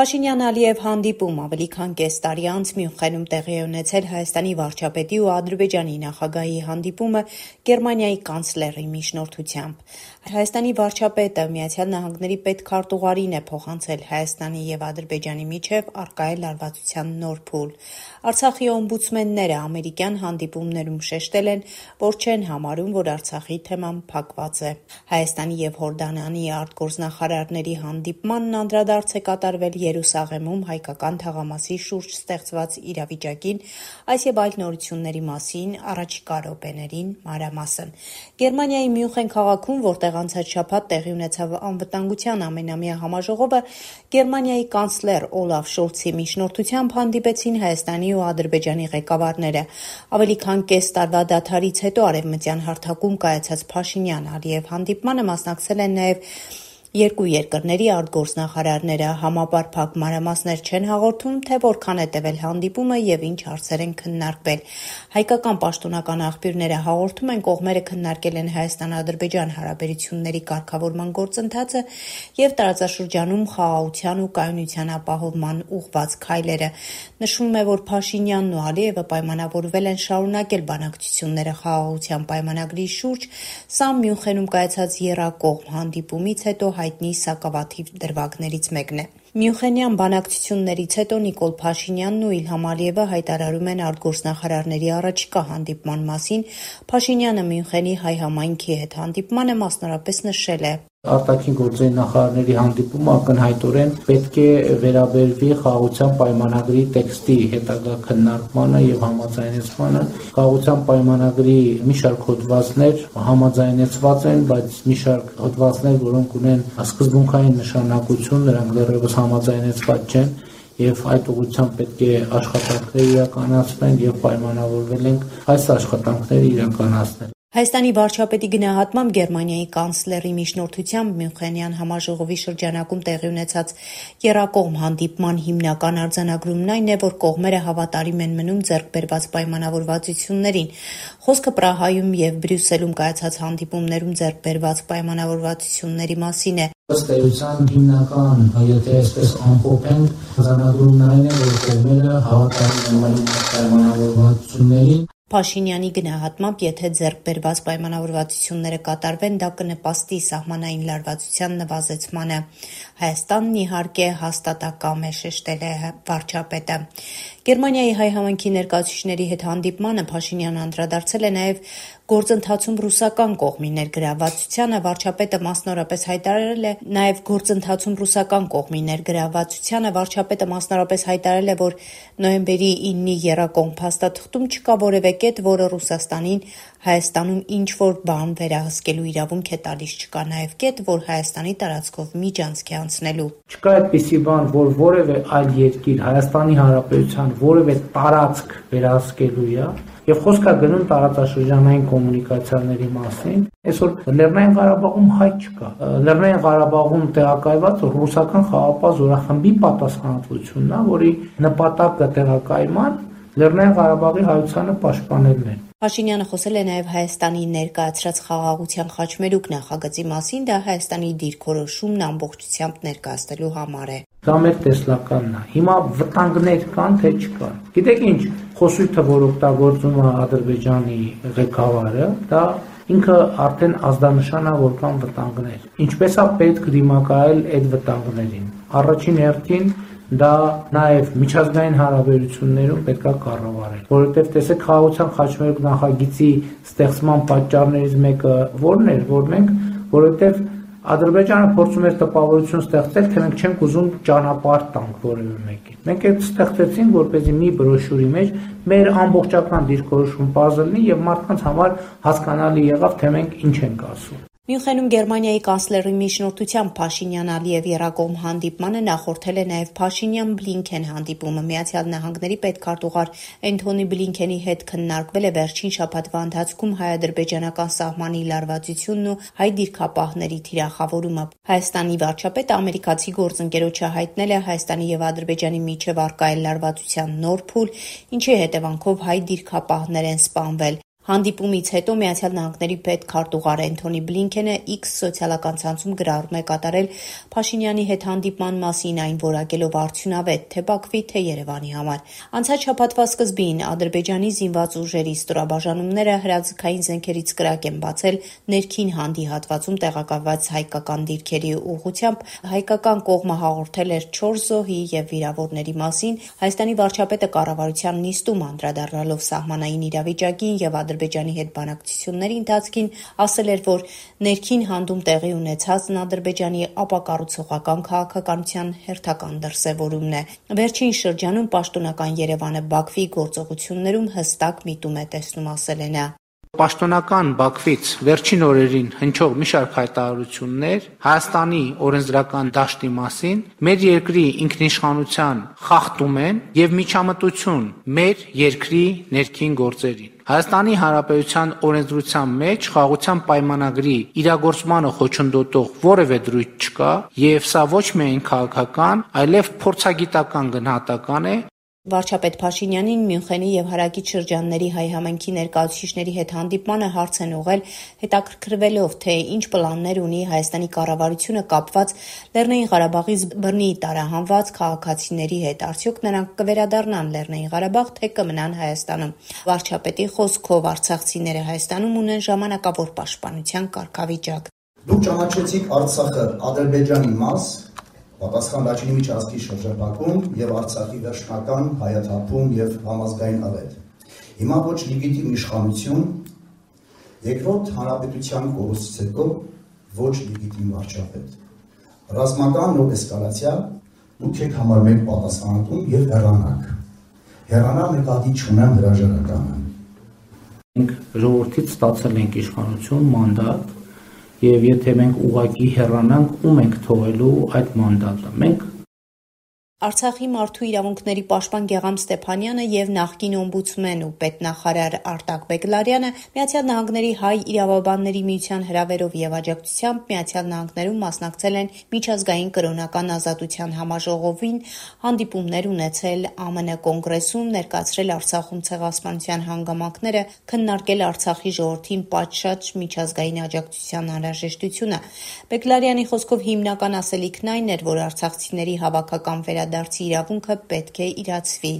Փաշինյան Ալիև հանդիպում ավելի քան կես տարի անց Մյունխենում տեղի է ունեցել Հայաստանի վարչապետի ու Ադրբեջանի նախագահի հանդիպումը Գերմանիայի կանցլերի միջնորդությամբ։ Հայաստանի վարչապետը Նահանգների պետքարտուղարին է փոխանցել Հայաստանի եւ Ադրբեջանի միջև առկա է լարվածության նոր փուլ։ Արցախի օմբուդսմենները ամերիկյան հանդիպումներում շեշտել են, որ չեն համարում, որ Արցախի թեման փակված է։ Հայաստանի եւ Հորդանանի արտգործնախարարների հանդիպմանն անդրադարձ է կատարվել Երուսաղեմում հայկական թաղամասի շուրջ ստեղծված իրավիճակին, այս եւ այլ նորությունների մասին առաջիկա րոպեներին մանրամասն։ Գերմանիայի Մյունխեն քաղաքում, որտեղ անցած շաբաթ տեղի ունեցավ անվտանգության ամենամյա համաժողովը, Գերմանիայի կանցլեր Օլաֆ Շոլցի միջնորդությամբ հանդիպեցին Հայաստանի ու Ադրբեջանի ղեկավարները։ Ավելի քան կես տարվա դադարից հետո արևմտյան հարթակում կայացած Փաշինյան-Ալիև հանդիպմանը մասնակցել են նաև Երկու երկրների արտգործնախարարները համապարփակ մանրամասներ չեն հաղորդում, թե որքան է տևել հանդիպումը եւ ինչ հարցեր են քննարկվել։ Հայկական պաշտոնական աղբյուրները հաղորդում են կողմերը քննարկել են Հայաստան-Ադրբեջան հարաբերությունների կարգավորման գործընթացը եւ տարածաշրջանում խաղաղության ու կայունության ապահովման ուղղված քայլերը։ Նշվում է, որ Փաշինյանն ու Ալիևը պայմանավորվել են շարունակել բանակցությունները խաղաղության պայմանագրի շուրջ, սա Մյունխենում կայացած եռակողմ հանդիպումից հետո հայտնի սակավաթիվ դրվագներից մեկն է։ Մյունխենյան բանակցություններից հետո Նիկոլ Փաշինյանն ու Իլհամ Ալիևը հայտարարում են արտգործնախարարների առաջիկա հանդիպման մասին։ Փաշինյանը Մյունխենի հայ համայնքի հետ հանդիպմանը մասնավորապես նշել է. Արտաքին գործերի նախարարների հանդիպումը ակնհայտորեն պետք է վերաբերվի խաղաղության պայմանագրի տեքստի հետագա քննարկմանը եւ համաձայնեցմանը։ Խաղաղության պայմանագրի մի շարք հոդվածներ համաձայնեցված են, բայց մի շարք հոդվածներ, որոնք ունեն սկզբունքային նշանակություն, նրանք դեռևս համաձայնեցված չեն եւ այդ ուղղությամբ պետք է աշխատանքներ իրականացվեն եւ պայմանավորվել ենք այս աշխատանքները իրականացնել։ Հայաստանի վարչապետի գնահատմամբ Գերմանիայի կանցլերի միջնորդությամբ Մյունխենյան համաժողովի շրջանակում տեղի ունեցած եռակողմ հանդիպման հիմնական արձանագրումն այն է, որ կողմերը հավատարիմ են մնում ձեռք բերված պայմանավորվածություններին։ Խոսքը Պրահայում եւ Բրյուսելում կայացած հանդիպումներում ձեռք բերված պայմանավորվածությունների մասին է։ Ըստ էության հիմնական, եթե այսպես ամփոփենք, արձանագրումն այն է, որ կողմերը հավատարիմ են մնում պայմանավորվածություններին Փաշինյանի գնահատմամբ, եթե ձեռք բերված պայմանավորվածությունները կատարվեն, դա կնպաստի սահմանային լարվածության նվազեցմանը։ Հայաստանն իհարկե հաստատակամ է շեշտել է վարչապետը։ Գերմանիայի հայ համայնքի ներկայացուցիչների հետ հանդիպմանը Փաշինյանը անդրադարձել է նաև գործընթացում ռուսական կողմի ներգրավվածությանը վարչապետը մասնավորապես հայտարարել է նաև գործընթացում ռուսական կողմի ներգրավվածությանը վարչապետը մասնավորապես հայտարարել է, որ նոյեմբերի 9-ի եռակողմ փաստաթղթում չկա որևէ կետ, որը Ռուսաստանին Հայաստանում ինչ-որ բան վերահսկելու իրավունք է տալիս, չկա նաև կետ, որ Հայաստանի տարածքով միջանցք է անցնելու։ Չկա այդպիսի բան, որ որևէ այլ երկիր Հայաստանի Հանրապետության որևէ տարածք վերահսկելու է, եւ խոսքա գնում տարածաշրջանային կոմունիկացիաների մասին։ Այսօր Լեռնային Ղարաբաղում հայտ չկա։ Լեռնային Ղարաբաղում տեղակայված ռուսական խաղապահ զորախմբի պատասխանատվությունն է, որի նպատակը տեղակայման Լեռնային Ղարաբաղի հայությանը պաշտպանելն է։ Փաշինյանը խոսել է նաև Հայաստանի ներկայացրած խաղաղության խաչմերուկ նախագծի մասին, դա Հայաստանի դիրքորոշումն ամբողջությամբ ներկայացնելու համար է։ Դա մեր տեսլականն է։ Հիմա վտանգներ կան, թե չկան։ Գիտեք ինչ, խոսույթը, որ օգտագործում է Ադրբեջանի ղեկավարը, դա ինքը արդեն ազդանշան է, որ կան վտանգներ։ Ինչպես է պետք դիմակայել այդ վտանգներին։ Առաջին հերթին դա նաև միջազգային հարաբերություններում պետքա կառավարել, որովհետև տեսեք խաղաղության խաչմերուկ նախագծի ստեղծման պատճառներից մեկը ո՞րն էր, որ մենք որովհետև Ադրբեջանը փորձում էր տպավորություն ստեղծել, թե մենք չենք ուզում ճանապարհ տանք որևէ մեկին։ Մենք այդ ստեղծեցինք, որպեսզի մի բրոշյուրի մեջ մեր ամբողջական դիրքորոշում բազելնի եւ մարդկանց համար հասկանալի եղավ, թե մենք ինչ ենք ասում։ Մյունխենում Գերմանիայի կանցլերի միջնորդությամբ Փաշինյան-Ալիև եռակողմ հանդիպմանը նախորդել է նաև Փաշինյան-Բլինքեն հանդիպումը։ Նահանգների պետքարտուղար Էնթոնի Բլինքենի հետ քննարկվել է վերջին շաբաթվա ընթացքում հայ-ադրբեջանական սահմանի լարվածությունն ու հայ դիրքապահների թիրախավորումը։ Հայաստանի վարչապետը ամերիկացի գործընկերոջը հայտնել է Հայաստանի եւ Ադրբեջանի միջև առկա է լարվածության նոր փուլ, ինչի հետևանքով հայ դիրքապահներ են սպանվել։ Հանդիպումից հետո Միացյալ Նահանգների պետքարտուղար Էնթոնի Բլինքենը X սոցիալական ցանցում գրառում է կատարել Փաշինյանի հետ հանդիպման մասին, այն որակելով արդյունավետ թե Բաքվի, թե Երևանի համար։ Անցած շաբաթվա սկզբին Ադրբեջանի զինված ուժերի ստորաբաժանումները հրաձգային զենքերից կրակ են բացել ներքին հանդի հատվածում տեղակայված հայկական դիրքերի ուղղությամբ։ Հայկական կողմը հաղորդել էր 4 զոհի եւ վիրավորների մասին։ Հայաստանի վարչապետը կառավարության նիստում անդրադառնալով սահմանային իրավիճակին եւ Ադրբեջանի հետ բանակցությունների ընթացքին ասել էր, որ ներքին հանդում տեղի ունեցածն Ադրբեջանի ապակառուցողական քաղաքականության հերթական դրսևորումն է։ Վերջին շրջանում պաշտոնական Երևանը Բաքվի գործողություններում հստակ միտում է տեսնում, ասել է նա։ Պաշտոնական Բաքվից վերջին օրերին հնչող մի շարք հայտարարություններ Հայաստանի օրենսդրական դաշտի մասին մեր երկրի ինքնիշխանության խախտում են եւ միջամտություն մեր երկրի ներքին գործերին։ Հայաստանի Հանրապետության օրենսդրության մեջ խաղաղության պայմանագրի իրագործմանը խոչընդոտող որևէ դրույթ չկա, եւ սա ոչ միայն քաղաքական, այլև փորձագիտական գնահատական է, Վարչապետ Փաշինյանին Մյունխենի եւ հարակից շրջանների հայ համայնքի ներկայացուցիչների հետ հանդիպմանը հարց են ուղղել, հետաքրքրվելով, թե ինչ պլաններ ունի Հայաստանի կառավարությունը կապված Լեռնային Ղարաբաղից բռնի տարահանված քաղաքացիների հետ։ Արդյոք նրանք կվերադառնան Լեռնային Ղարաբաղ, թե կմնան Հայաստանում։ Վարչապետի խոսքով Արցախցիները Հայաստանում ունեն ժամանակավոր պաշտպանության կարգավիճակ։ Դուք ճանաչեցիք Արցախը Ադրբեջանի մաս, պատասխան Լաչինի միջազգի շրջապակում եւ Արցախի վերջնական հայաթափում եւ համազգային ավետ։ Հիմա ոչ լեգիտիմ իշխանություն, երկրորդ հանրապետության կորուստից հետո ոչ լեգիտիմ վարչապետ։ Ռազմական նոր էսկալացիա դուք եք համարվել պատասխանատուն եւ հեռանակ։ Հեռանալ նկատի չունեմ հրաժարականը։ Մենք ժողովրդից ստացել ենք իշխանություն, մանդատ, եւ եթե մենք ուղակի հեռանանք, ում ենք թողելու այդ մանդատը։ Մենք Արցախի մարդու իրավունքների պաշտպան Գեգամ Ստեփանյանը եւ նախկին օմբուդսմեն ու պետնախարար Արտակ Բեգլարյանը Միացյալ Նահանգների հայ իրավաբանների միության հրավերով եւ աջակցությամբ Միացյալ Նահանգներում մասնակցել են միջազգային կրոնական ազատության համաժողովին, հանդիպումներ ունեցել ԱՄՆ կոնգրեսում, ներկայացրել Արցախում ցեղասպանության հանգամանքները, քննարկել Արցախի ժողովրդին պատշաճ միջազգային աջակցության անհրաժեշտությունը։ Բեգլարյանի խոսքով հիմնական ասելիքն այն էր, որ արցախցիների հավաքական վերա վերադարձի իրավունքը պետք է իրացվի։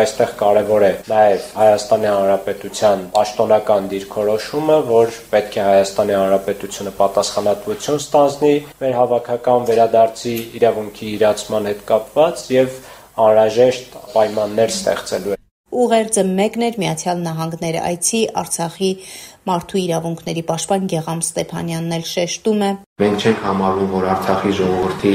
Այստեղ կարևոր է նաև Հայաստանի Հանրապետության պաշտոնական դիրքորոշումը, որ պետք է Հայաստանի Հանրապետությունը պատասխանատվություն ստանձնի մեր հավաքական վերադարձի իրավունքի իրացման հետ կապված եւ անհրաժեշտ պայմաններ ստեղծելու Ուղերձը մեկն էր Միացյալ Նահանգներ այցի Արցախի մարդու իրավունքների պաշտպան Գեգամ Ստեփանյանն էլ շեշտում է. Մենք չենք համարում, որ Արցախի ժողովրդի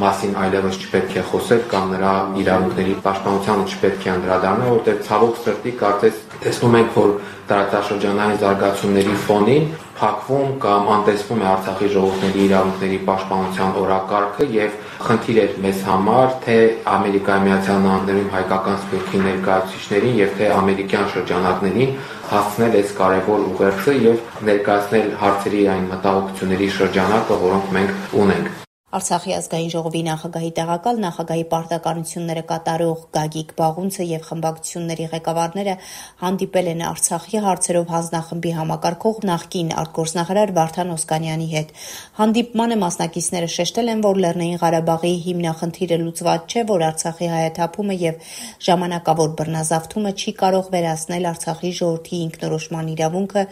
մասին այլևս չպետք է խոսել կամ նրա իրավունքների պաշտպանությանը չպետք է անդրադառնալ, որտեղ ցավոք սրտի կարծես տեսնում ենք, որ տարածաշրջանային զարգացումների ֆոնին փակվում կամ անտեսվում է Արցախի ժողովրդների իրավունքների պաշտպանության օրակարգը եւ խնդիր էր մեզ համար թե Ամերիկայի Միացյալ Նահանգներում հայկական սպիրտի ներկայացուցիչներին եւ թե ամերիկյան շրջանակներին հասցնել այս կարևոր ուղերձը եւ ներկայացնել հարցերի այն մտահոգությունների շրջանակը, որոնք մենք ունենք։ Արցախի ազգային ժողովի նախագահի տեղակալ, նախագահի պարտականությունները կատարող Գագիկ Բաղունցը եւ խմբակցությունների ղեկավարները հանդիպել են Արցախի հարցերով հանձնախմբի համակարգող նախկին արտգործնախարար Վարդան Օսկանյանի հետ։ Հանդիպմանը մասնակիցները շեշտել են, որ Լեռնային Ղարաբաղի հիմնախնդիրը լուծված չէ, որ Արցախի հայաթափումը եւ ժամանակավոր բռնազավթումը չի կարող վերացնել Արցախի ժողովրդի ինքնորոշման իրավունքը,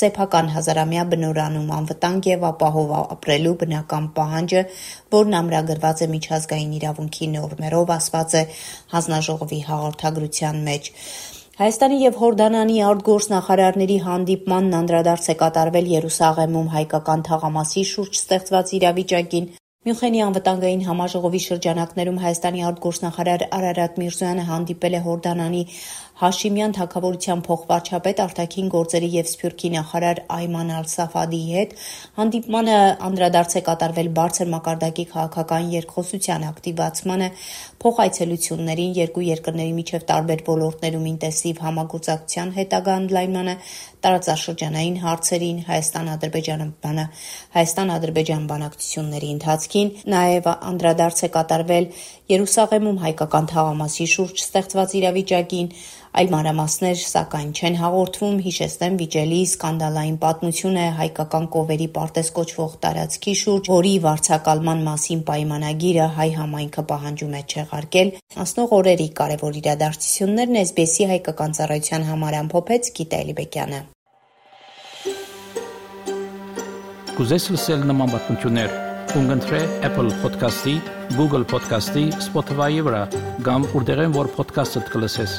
սեփական հազարամյա բնորանում անվտանգ եւ ապահով ապրելու բնական պահանջը որն ամրագրված է միջազգային իրավունքի նորմերով, ասված է հանձնաժողովի հաղորդագրության մեջ։ Հայաստանի եւ Հորդանանի արտգործնախարարների հանդիպմանն անդրադարձ է կատարվել Երուսաղեմում հայկական թաղամասի շուրջ ստեղծված իրավիճակին, Մյունխենի անվտանգային համաժողովի շրջանակներում Հայաստանի արտգործնախարար Արարատ Միրզոյանը հանդիպել է Հորդանանի Հաշիմյան թագավորության փոխվարչապետ արտաքին գործերի եւ Սփյուռքի նախարար Այման Ալ-Սաֆադիի հետ հանդիպմանը անդրադարձ է կատարվել բարձր մակարդակի քաղաքական երկխոսության ակտիվացմանը, փոխայցելություններին, երկու երկրների միջև տարբեր ոլորտներում ինտենսիվ համագործակցության հետագա ընդլայնմանը, տարածաշրջանային հարցերին, Հայաստան-Ադրբեջան բանակցությունների ընթացքին, նաև անդրադարձ է կատարվել Երուսաղեմում հայկական թաղամասի շուրջ ստեղծված իրավիճակին, այլ մանրամասներ սակայն չեն հաղորդվում, հիշեցնեմ վիճելի սկանդալային պատմություն է հայկական կովերի պարտեզ կոչվող տարածքի շուրջ, որի վարձակալման մասին պայմանագիրը հայ համայնքը պահանջում է չեղարկել։ Անցնող օրերի կարևոր իրադարձություններն SBS-ի հայկական ծառայության համար ամփոփեց Գիտա Էլիբեկյանը։ Կուզես լսել նման բանություններ, կընտրե Apple Podcast-ի, Google Podcast-ի, Spotify-ի վրա, կամ որտեղեն որ podcast-ը դուք լսես։